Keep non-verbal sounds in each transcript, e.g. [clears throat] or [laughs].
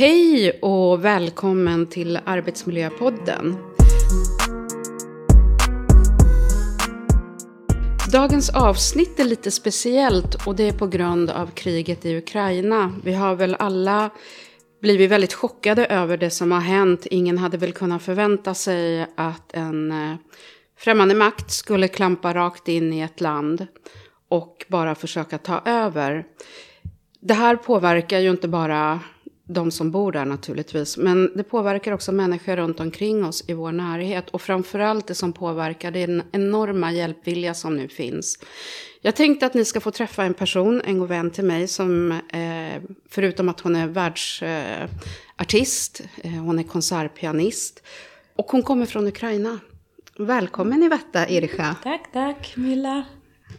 Hej och välkommen till Arbetsmiljöpodden. Dagens avsnitt är lite speciellt och det är på grund av kriget i Ukraina. Vi har väl alla blivit väldigt chockade över det som har hänt. Ingen hade väl kunnat förvänta sig att en eh, främmande makt skulle klampa rakt in i ett land och bara försöka ta över. Det här påverkar ju inte bara de som bor där naturligtvis. Men det påverkar också människor runt omkring oss i vår närhet. Och framförallt det som påverkar det är den enorma hjälpvilja som nu finns. Jag tänkte att ni ska få träffa en person, en god vän till mig, som eh, förutom att hon är världsartist, eh, hon är konsertpianist. Och hon kommer från Ukraina. Välkommen Ivetta Ircha! Tack, tack Milla.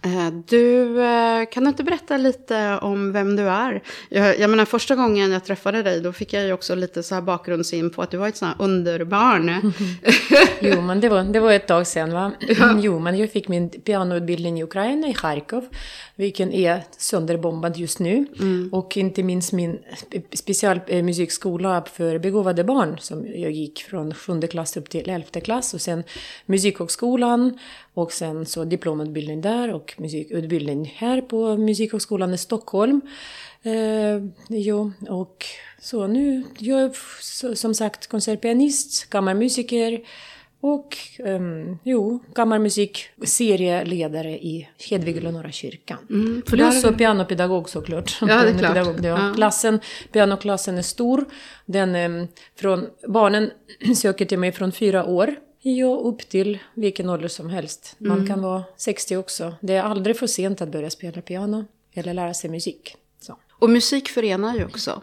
Eh, du, eh, kan du inte berätta lite om vem du är? Jag, jag menar, första gången jag träffade dig, då fick jag ju också lite så här bakgrundsinfo att du var ett sånt här underbarn. [laughs] jo, men det var, det var ett tag sedan va? Ja. [clears throat] Jo, men jag fick min pianoutbildning i Ukraina, i Charkov, vilken är sönderbombad just nu. Mm. Och inte minst min specialmusikskola för begåvade barn, som jag gick från sjunde klass upp till elfte klass. Och sen Musikhögskolan och sen så diplomutbildning där och musikutbildning här på Musikhögskolan i Stockholm. Eh, jo, och så nu, jag är som sagt konsertpianist, kammarmusiker och um, jo, kammarmusik, serieledare i Hedvig Eleonora kyrkan. Mm, Plus så pianopedagog såklart. Ja, det är klart. Pedagog, ja. Ja. Klassen, pianoklassen är stor. Den, um, från, barnen [clears throat] söker till mig från fyra år Ja, upp till vilken ålder som helst. Man mm. kan vara 60 också. Det är aldrig för sent att börja spela piano eller lära sig musik. Så. Och musik förenar ju också.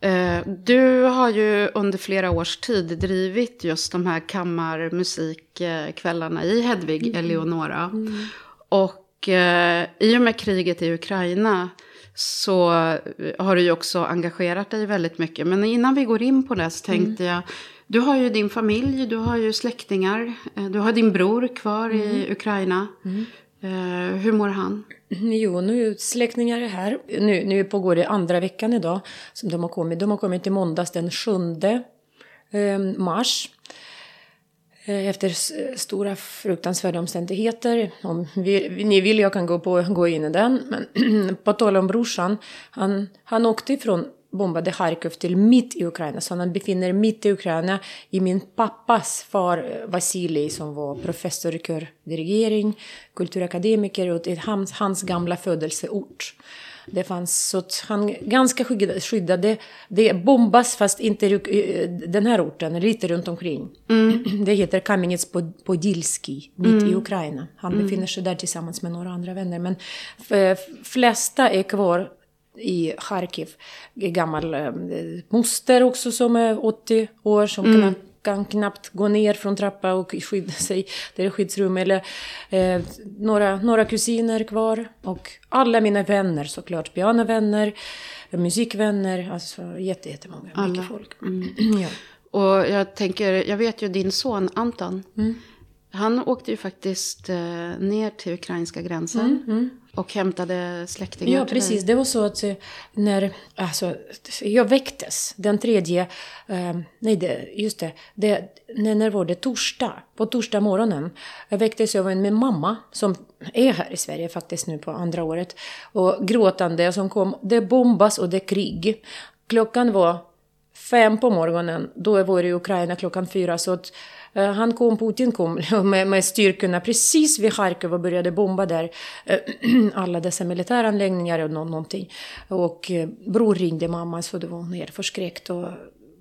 Eh, du har ju under flera års tid drivit just de här kammarmusikkvällarna i Hedvig mm. Eleonora. Mm. Och eh, i och med kriget i Ukraina så har du ju också engagerat dig väldigt mycket. Men innan vi går in på det så tänkte mm. jag du har ju din familj, du har ju släktingar, eh, du har din bror kvar mm. i Ukraina. Mm. Uh, hur mår han? Jo, nu släktingar är här. Nu, nu pågår det andra veckan idag som de har kommit. De har kommit i måndags den 7 eh, mars. Efter stora fruktansvärda omständigheter. Om vi, ni vill jag kan gå, på, gå in i den. Men [clears throat] på tal om brorsan. Han, han åkte ifrån bombade Charkov till mitt i Ukraina. Så han befinner mitt i Ukraina i min pappas far eh, Vasilij som var professor i kördirigering, kulturakademiker och i hans, hans gamla födelseort. Det fanns så att han ganska skyddade. Det bombas fast inte eh, den här orten, lite runt omkring. Mm. [clears throat] Det heter Kamenets Podilski, mitt mm. i Ukraina. Han mm. befinner sig där tillsammans med några andra vänner. Men flesta är kvar i Charkiv. Gammal eh, moster också som är 80 år som mm. kan, kan knappt gå ner från trappa och skydda sig. Det är skyddsrum. Eller eh, några, några kusiner kvar. Och alla mina vänner såklart. Pianovänner, musikvänner. Alltså jättemånga. Alla. Mycket folk. Mm. [clears throat] ja. Och jag tänker, jag vet ju din son Anton. Mm. Han åkte ju faktiskt eh, ner till ukrainska gränsen. Mm, mm. Och hämtade släktingar Ja, precis. Dig. Det var så att eh, när alltså, jag väcktes den tredje... Eh, nej, det, just det. det när, när var det? Torsdag. På torsdag morgonen. Jag väcktes av min mamma som är här i Sverige faktiskt nu på andra året. Och gråtande som kom. Det bombas och det är krig. Klockan var fem på morgonen. Då var det i Ukraina klockan fyra. Så att, eh, han kom, Putin kom [laughs] med, med styrkorna precis vid Charkiv och började bomba där. Eh, [clears throat] alla dessa militäranläggningar och någonting. Och eh, bror ringde mamma så det var hon helt förskräckt. Och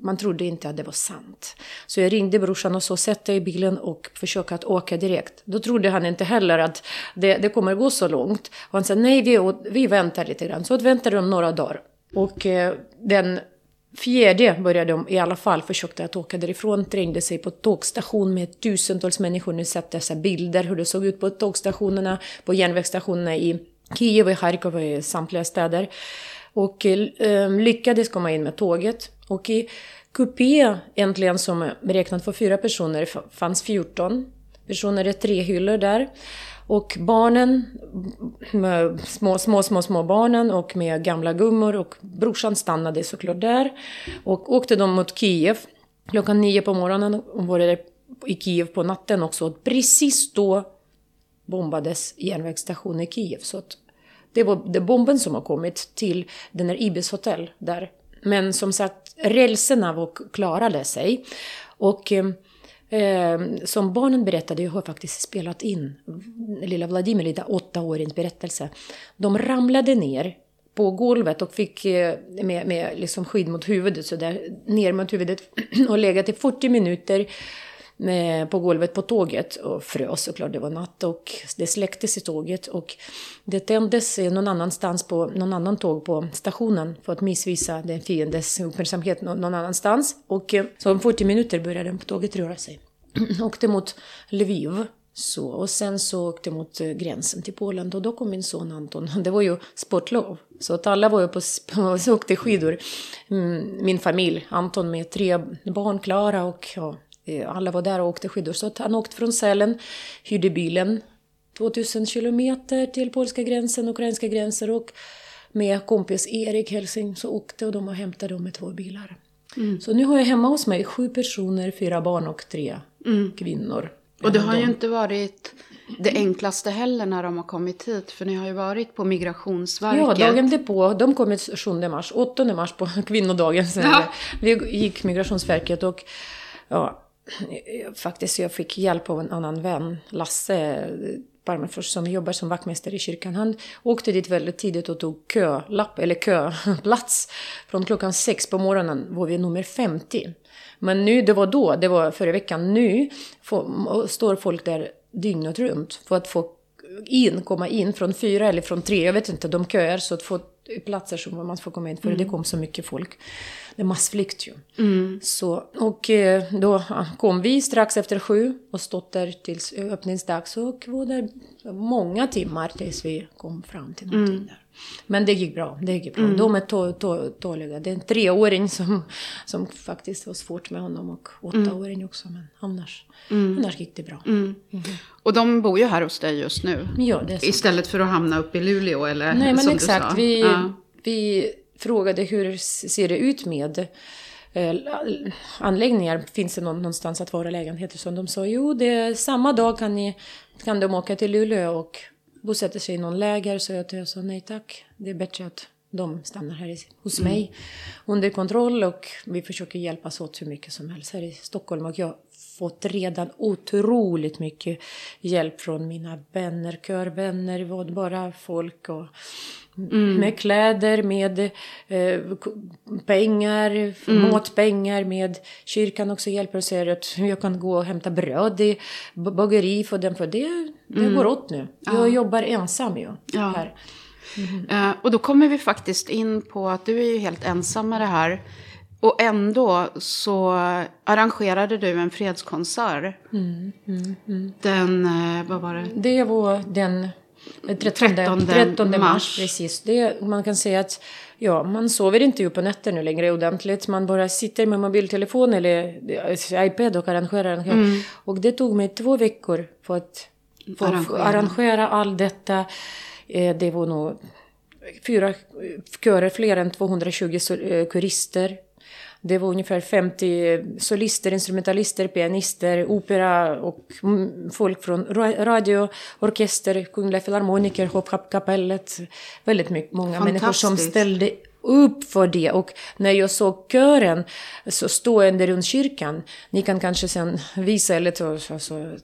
man trodde inte att det var sant. Så jag ringde brorsan och sa sätt dig i bilen och försök att åka direkt. Då trodde han inte heller att det, det kommer gå så långt. Och han sa nej, vi, vi väntar lite grann. Så väntade de några dagar. Och den Fjärde började de i alla fall försökte att åka därifrån, trängde sig på tågstation med tusentals människor. Ni sett dessa bilder hur det såg ut på tågstationerna, på järnvägsstationerna i Kiev och Charkov och i samtliga städer. Och eh, lyckades komma in med tåget. Och i kupé, äntligen som beräknat för fyra personer, fanns 14 personer i tre hyllor där. Och barnen, med små, små, små, små barnen och med gamla gummor och brorsan stannade såklart där. Och åkte de mot Kiev klockan nio på morgonen och var där i Kiev på natten också. Och precis då bombades järnvägsstationen i Kiev. Så att det var det bomben som har kommit till den här Ibis hotell där. Men som sagt, rälserna var klarade sig. Och ehm, eh, som barnen berättade, jag har faktiskt spelat in lilla Vladimir, lilla åttaårings berättelse. De ramlade ner på golvet och fick eh, med, med liksom skydd mot huvudet, så där, ner mot huvudet [clears throat] och legat i 40 minuter på golvet på tåget och frös såklart, det var natt och det släcktes i tåget och det tändes någon annanstans på någon annan tåg på stationen för att missvisa den fiendes uppmärksamhet någon annanstans. Och eh, så om 40 minuter började tåget röra sig. [clears throat] åkte mot Lviv. Så, och sen så åkte mot eh, gränsen till Polen och då kom min son Anton. [laughs] Det var ju sportlov. Så att alla var ju på, så [laughs] åkte skidor. Mm, min familj, Anton med tre barn, Klara och ja, alla var där och åkte skidor. Så han åkte från Sälen, hyrde bilen 2000 kilometer till polska gränsen, ukrainska gränsen och med kompis Erik Helsing så åkte och de och hämtade dem med två bilar. Mm. Så nu har jag hemma hos mig sju personer, fyra barn och tre mm. kvinnor. Och det har ju inte varit det enklaste heller när de har kommit hit. För ni har ju varit på Migrationsverket. Ja, dagen därpå. De kom 7 mars, 8 mars på [laughs] kvinnodagen. Ja. Vi gick Migrationsverket och ja, faktiskt jag fick hjälp av en annan vän, Lasse Parmefors, som jobbar som vaktmästare i kyrkan. Han åkte dit väldigt tidigt och tog kölapp, eller köplats. Från klockan sex på morgonen var vi nummer 50. Men nu, det var då, det var förra veckan. Nu får, står folk där dygnet runt för att få in, komma in från fyra eller från tre, jag vet inte, de köar så att få platser som man får komma in för mm. det kom så mycket folk. Det är massflykt ju. Mm. Så, och eh, då kom vi strax efter sju och stått där tills öppningsdags och var där många timmar tills vi kom fram till någonting mm. där. Men det gick bra. Det gick bra. Mm. De är tåliga. Det är en treåring som, som faktiskt var svårt med honom och åttaåring mm. också. Men annars, mm. annars gick det bra. Mm. Mm. Och de bor ju här hos dig just nu. Ja. Istället för att hamna uppe i Luleå eller Nej, men exakt. Vi, ja. vi frågade hur ser det ut med eh, anläggningar. Finns det någonstans att vara lägenheter? Som de sa, jo, det samma dag kan, ni, kan de åka till Luleå och bosätter sig i någon läger så jag sa nej tack. Det är bättre att de stannar här hos mm. mig mm. under kontroll och vi försöker hjälpas åt hur mycket som helst här i Stockholm. Och jag har fått redan otroligt mycket hjälp från mina vänner, körvänner, bara folk och mm. med kläder, med eh, pengar, mm. matpengar, med kyrkan också hjälper och säger att jag kan gå och hämta bröd i bageri för dem, för det, det mm. går åt nu. Jag ja. jobbar ensam ju ja. här. Uh, och då kommer vi faktiskt in på att du är ju helt ensam med det här. Och ändå så arrangerade du en fredskonsert. Mm. Den, uh, vad var det? Det var den 13, 13, 13 mars. mars. Precis. Det, man kan säga att ja, man sover inte ju på nätter nu längre ordentligt. Man bara sitter med mobiltelefon eller iPad och arrangerar. Mm. Och det tog mig två veckor för att få arrangera, arrangera allt detta. Eh, det var nog fyra körer, fler än 220 eh, kurister. Det var ungefär 50 solister, instrumentalister, pianister, opera och folk från radio, orkester, Kungliga Filharmoniker, Hoppkapellet. Väldigt mycket, många människor som ställde upp för det. Och när jag såg kören så stående runt kyrkan, ni kan kanske sen visa eller ta, alltså,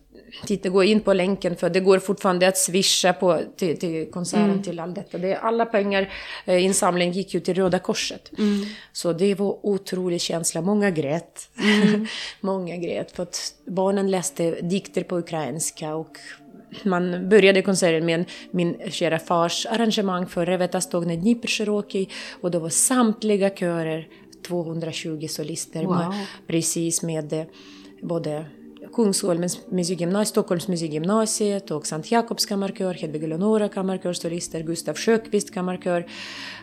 titta, gå in på länken för det går fortfarande att swisha på, till, till konserten, mm. till allt detta. Det, alla pengar, eh, insamling gick ju till Röda Korset. Mm. Så det var otrolig känsla. Många grät. Mm. [laughs] Många grät för att barnen läste dikter på ukrainska och man började konserten med min kära fars arrangemang för Reveta Stogna Dniper och då var samtliga körer 220 solister, wow. med, precis med eh, både Kungsholmens musikgymnasium, Stockholms musikgymnasiet och Sankt Jakobs kammarkör, Hedvig Eleonora kammarkörsolister, Gustav Sjökvist kammarkör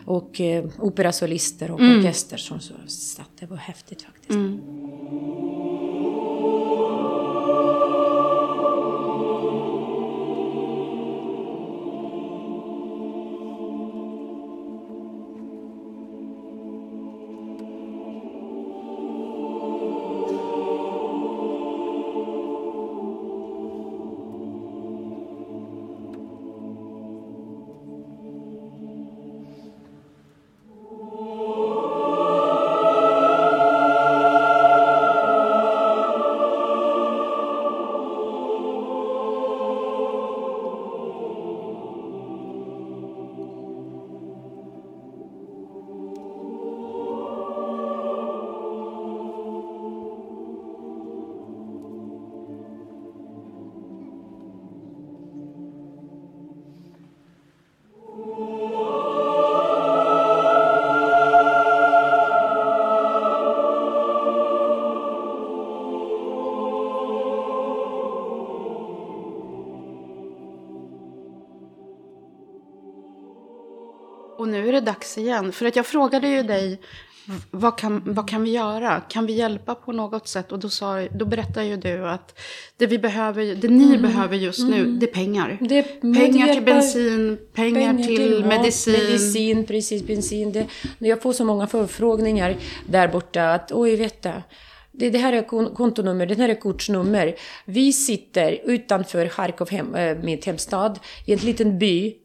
och eh, operasolister och mm. orkester som så satt. Det var häftigt faktiskt. Mm. Igen. För att jag frågade ju dig, vad kan, vad kan vi göra? Kan vi hjälpa på något sätt? Och då, sa, då berättade ju du att det, vi behöver, det ni mm. behöver just nu, mm. det är pengar. Det pengar till bensin, pengar, pengar till, till medicin. medicin, precis, bensin. Det, jag får så många förfrågningar där borta att, oj, vet du, det, det här är kontonummer, det här är kortsnummer. Vi sitter utanför Charkov, hem, äh, mitt hemstad, i en liten by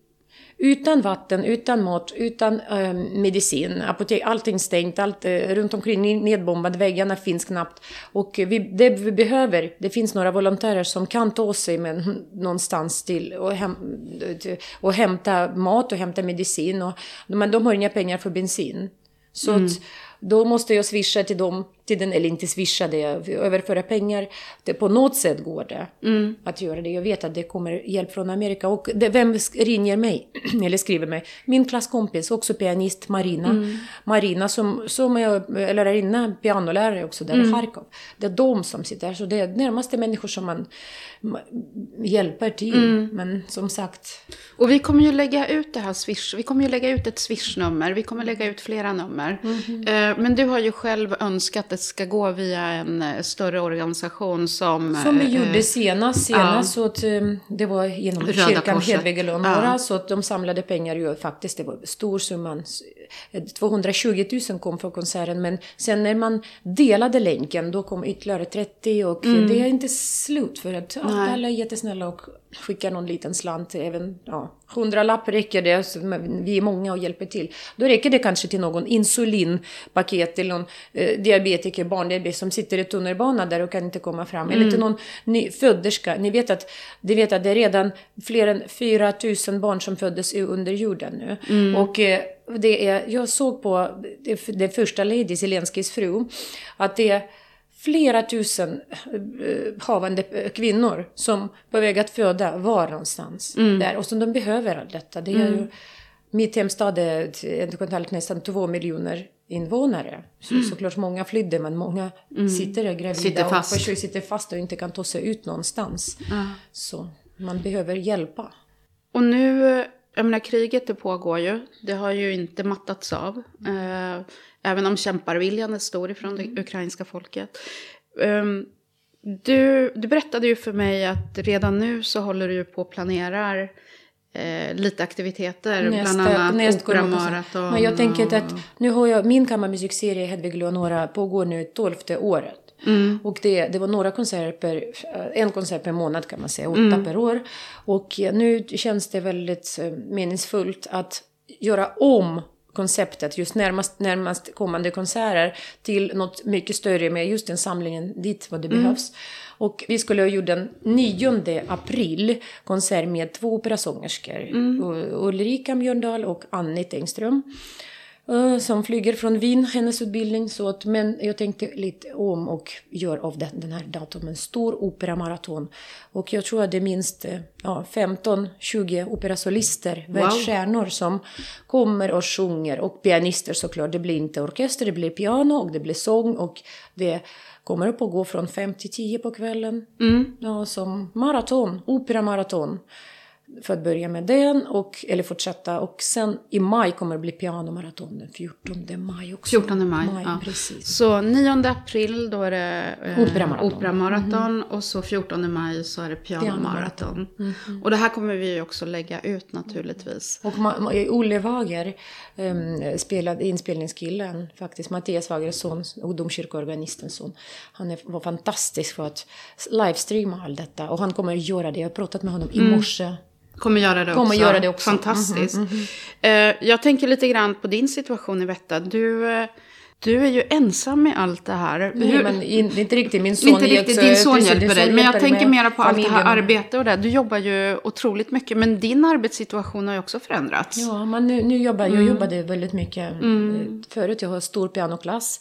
utan vatten, utan mat, utan äh, medicin, apotek, allting stängt, allt äh, runt omkring nedbombat, väggarna finns knappt. Och vi, det vi behöver, det finns några volontärer som kan ta sig med, någonstans till och, hem, och hämta mat och hämta medicin. Och, men de har inga pengar för bensin. Så mm. att, då måste jag swisha till dem, till den, eller inte swisha det, överföra pengar. Det, på något sätt går det mm. att göra det. Jag vet att det kommer hjälp från Amerika. Och det, vem ringer mig, [clears throat] eller skriver mig? Min klasskompis, också pianist, Marina. Mm. Marina som, som är lärarinna, pianolärare också där mm. i Charkov. Det är de som sitter här, så det är närmaste människor som man hjälper till. Mm. Men som sagt. Och vi kommer ju lägga ut det här swish, vi kommer ju lägga ut ett swishnummer, vi kommer lägga ut flera nummer. Mm. Men du har ju själv önskat att det ska gå via en eh, större organisation som... Som vi eh, gjorde senast, senast ja. så att eh, det var genom Röda kyrkan Hedvig ja. så att de samlade pengar ju faktiskt, det var stor summa. 220 000 kom för konserten men sen när man delade länken då kom ytterligare 30 och mm. det är inte slut för att alla är jättesnälla och skickar någon liten slant, även ja, hundralapp räcker det, så vi är många och hjälper till. Då räcker det kanske till någon insulinpaket till någon eh, diabetiker, barndiabetiker som sitter i tunnelbanan där och kan inte komma fram. Mm. Eller till någon ny föderska. Ni vet att, ni vet att det är redan fler än 4 000 barn som föddes under jorden nu. Mm. Och eh, det är, jag såg på det, det första Lady, Zelenskis fru, att det är flera tusen äh, havande eh, kvinnor som på väg att föda var någonstans mm. där. Och som de behöver allt detta. Det är mm. ju, mitt hemstad är nästan två miljoner invånare. Så, mm. Såklart många flydde men många mm. sitter gravida sitter fast. och sitter fast och inte kan ta sig ut någonstans. Så man behöver hjälpa. Och nu jag menar, kriget det pågår ju. Det har ju inte mattats av. Eh, även om kämparviljan är stor ifrån det mm. ukrainska folket. Eh, du, du berättade ju för mig att redan nu så håller du på och planerar eh, lite aktiviteter, nästa, bland annat operamaraton. Men jag tänker att nu har jag, min kammarmusikserie Hedvig Leonora pågår nu tolfte året. Mm. Och det, det var några konserter per, en konsert per månad kan man säga, åtta mm. per år. Och nu känns det väldigt eh, meningsfullt att göra om konceptet, just närmast, närmast kommande konserter, till något mycket större med just den samlingen dit vad det mm. behövs. Och vi skulle ha gjort den 9 april konsert med två operasångerskor. Mm. Ulrika Mjörndal och Annie Engström. Eh, som flyger från Wien, hennes utbildning. Så att, men jag tänkte lite om och gör av den, den här datumen en stor operamaraton. Och jag tror att det är minst eh, ja, 15-20 operasolister, wow. världsstjärnor som kommer och sjunger. Och pianister såklart. Det blir inte orkester, det blir piano och det blir sång. Och det kommer upp och gå från 5 till 10 på kvällen. Mm. Ja, som maraton, operamaraton för att börja med den, och, eller fortsätta. Och sen i maj kommer det bli pianomaraton den 14 maj också. 14 maj, maj ja. precis. Så 9 april då är det eh, operamaraton. operamaraton mm och så 14 maj så är det pianomaraton. Mm -hmm. Och det här kommer vi också lägga ut naturligtvis. Och Olle Wager, um, spelade, inspelningskillen faktiskt, Mattias Wagers son, och domkyrkoorganistens son. Han är, var fantastisk för att livestreama allt detta. Och han kommer att göra det. Jag har pratat med honom i mm. Kommer göra det kommer också. Göra det också. Fantastiskt. Mm -hmm. uh, jag tänker lite grann på din situation i Vetta. Du, uh, du är ju ensam med allt det här. Nej, Hur, men in, inte riktigt. Min son, inte riktigt, din son hjälper dig. Men jag tänker mera på familjen. allt det här arbetet och det. Du jobbar ju otroligt mycket. Men din arbetssituation har ju också förändrats. Ja, men nu, nu jobbar jag mm. jobbade väldigt mycket mm. förut. Jag har stor pianoklass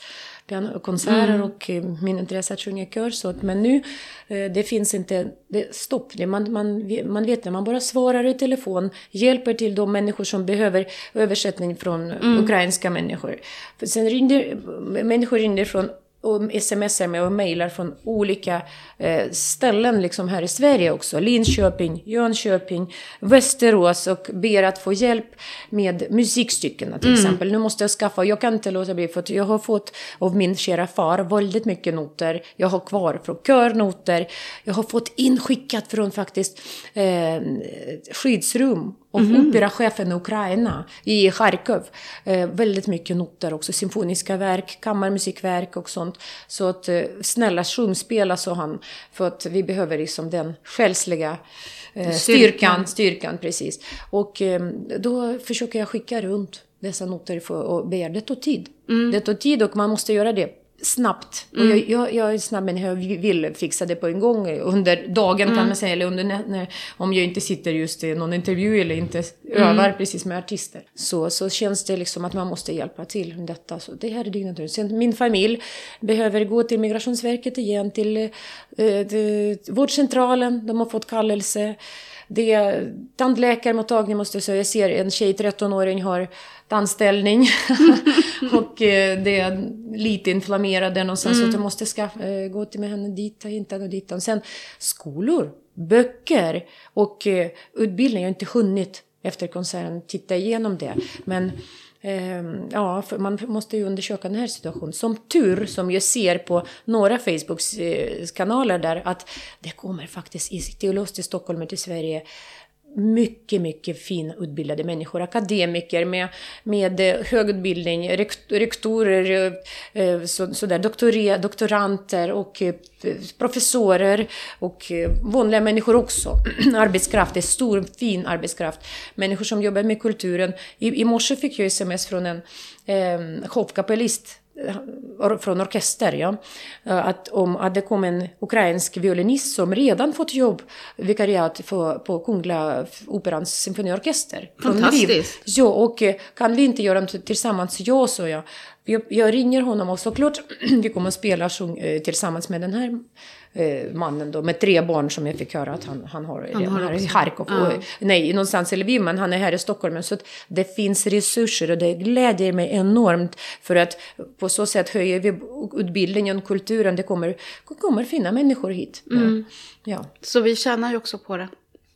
konserter mm. och eh, min intresse att sjunga kör. Så, men nu, eh, det finns inte det, stopp. Det, man, man, man vet det, man bara svarar i telefon, hjälper till de människor som behöver översättning från mm. ukrainska människor. För sen ringer, människor ringer från och smsar mig och mejlar från olika eh, ställen liksom här i Sverige också. Linköping, Jönköping, Västerås och ber att få hjälp med musikstyckena till mm. exempel. Nu måste jag skaffa, jag kan inte låta bli för att jag har fått av min kära far väldigt mycket noter. Jag har kvar från körnoter. Jag har fått inskickat från faktiskt eh, skyddsrum och mm. operachefen i Ukraina, i Charkov. Eh, väldigt mycket noter också, symfoniska verk, kammarmusikverk och sånt. Så att eh, snälla sjung, spela, sa han, för att vi behöver liksom den själsliga eh, styrkan, styrkan, precis. Och eh, då försöker jag skicka runt dessa noter för, och begär, det tar tid. Mm. Det tar tid och man måste göra det snabbt. Mm. Och jag, jag, jag är snabb men jag vill fixa det på en gång under dagen mm. kan man säga. Eller under, när, om jag inte sitter just i någon intervju eller inte mm. övar precis med artister. Så, så känns det liksom att man måste hjälpa till med detta. Så det här är dygnet Sen min familj behöver gå till Migrationsverket igen, till, eh, till vårdcentralen. De har fått kallelse. Det är tandläkarmottagning måste jag säga. Jag ser en tjej, 13-åring, har tandställning. [laughs] och eh, det är lite inflammerad där någonstans. Mm. Så jag måste skaffa, eh, gå till med henne dit och hit och dit. Och sen skolor, böcker och eh, utbildning. Jag har inte hunnit efter konserten titta igenom det. Men Ehm, ja, man måste ju undersöka den här situationen. Som tur, som jag ser på några Facebooks eh, kanaler där, att det kommer faktiskt till oss till Stockholm till Sverige mycket, mycket fina utbildade människor, akademiker med, med eh, högutbildning, hög utbildning, rektorer, eh, eh, så, så, där, doktorer, doktoranter och professorer och vanliga människor också. [clears throat] arbetskraft, det är stor, fin arbetskraft. Människor som jobbar med kulturen. I, i morse fick jag sms från en eh, shopkapellist från orkester, ja. Att, om, att det kom en ukrainsk violinist som redan fått jobb, vikariat för, på Kungliga Operans symfoniorkester. Fantastiskt! Ja, och eh, kan vi inte göra det tillsammans? Ja, så jag. Jag, jag ringer honom och såklart [clears throat] vi kommer att spela eh, tillsammans med den här eh, mannen då, med tre barn som jag fick höra att han, han har, han har i Harkov. Ja. Och, nej, någonstans i Lviv, men han är här i Stockholm. Så det finns resurser och det glädjer mig enormt för att på så sätt höjer vi utbildningen, kulturen, det kommer, kommer finna människor hit. Mm. Ja. Så vi tjänar ju också på det.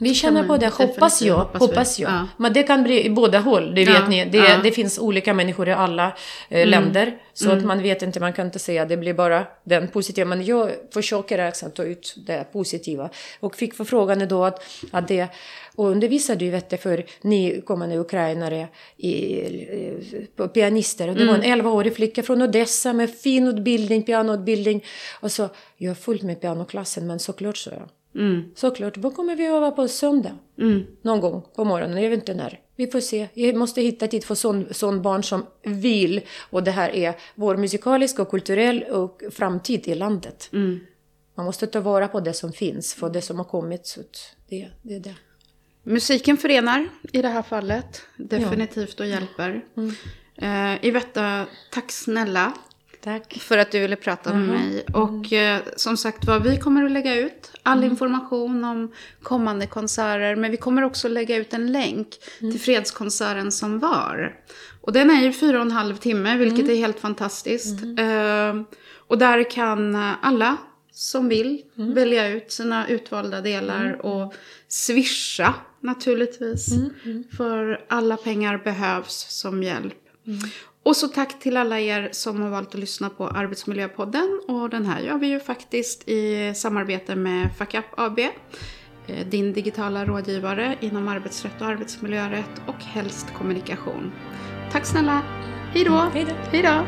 Vi känner på det, hoppas jag. Hoppas, hoppas jag. Ja. Men det kan bli i båda håll, det vet ja. ni. Det, ja. det, finns olika människor i alla eh, mm. länder. Så mm. att man vet inte, man kan inte säga att det blir bara den positiva. Men jag försöker alltså ta ut det positiva. Och fick förfrågan då att, att det och undervisade ju vet för nykommande ukrainare i, på pianister. Och det mm. var en 11-årig flicka från Odessa med fin utbildning, pianoutbildning. Och så, jag har fullt med pianoklassen men såklart så jag. Mm. Såklart, vad kommer vi öva på söndag? Mm. Någon gång på morgonen, jag vet inte när. Vi får se. Jag måste hitta tid för sån, sån barn som vill. Och det här är vår musikaliska och kulturell och framtid i landet. Mm. Man måste ta vara på det som finns, för det som har kommit. Så det, det är det. Musiken förenar i det här fallet, definitivt och hjälper. Mm. Uh, Ivetta, tack snälla Tack. För att du ville prata med mm. mig. Och eh, som sagt var, vi kommer att lägga ut all mm. information om kommande konserter. Men vi kommer också lägga ut en länk mm. till fredskonserten som var. Och den är ju fyra och en halv timme, vilket mm. är helt fantastiskt. Uh, och där kan alla som vill mm. välja ut sina utvalda delar mm. och swisha naturligtvis. För alla pengar behövs som hjälp. Och så tack till alla er som har valt att lyssna på Arbetsmiljöpodden. Och den här gör vi ju faktiskt i samarbete med FackUp AB. Eh, din digitala rådgivare inom arbetsrätt och arbetsmiljörätt och helst kommunikation. Tack snälla. Hej då. Hej då.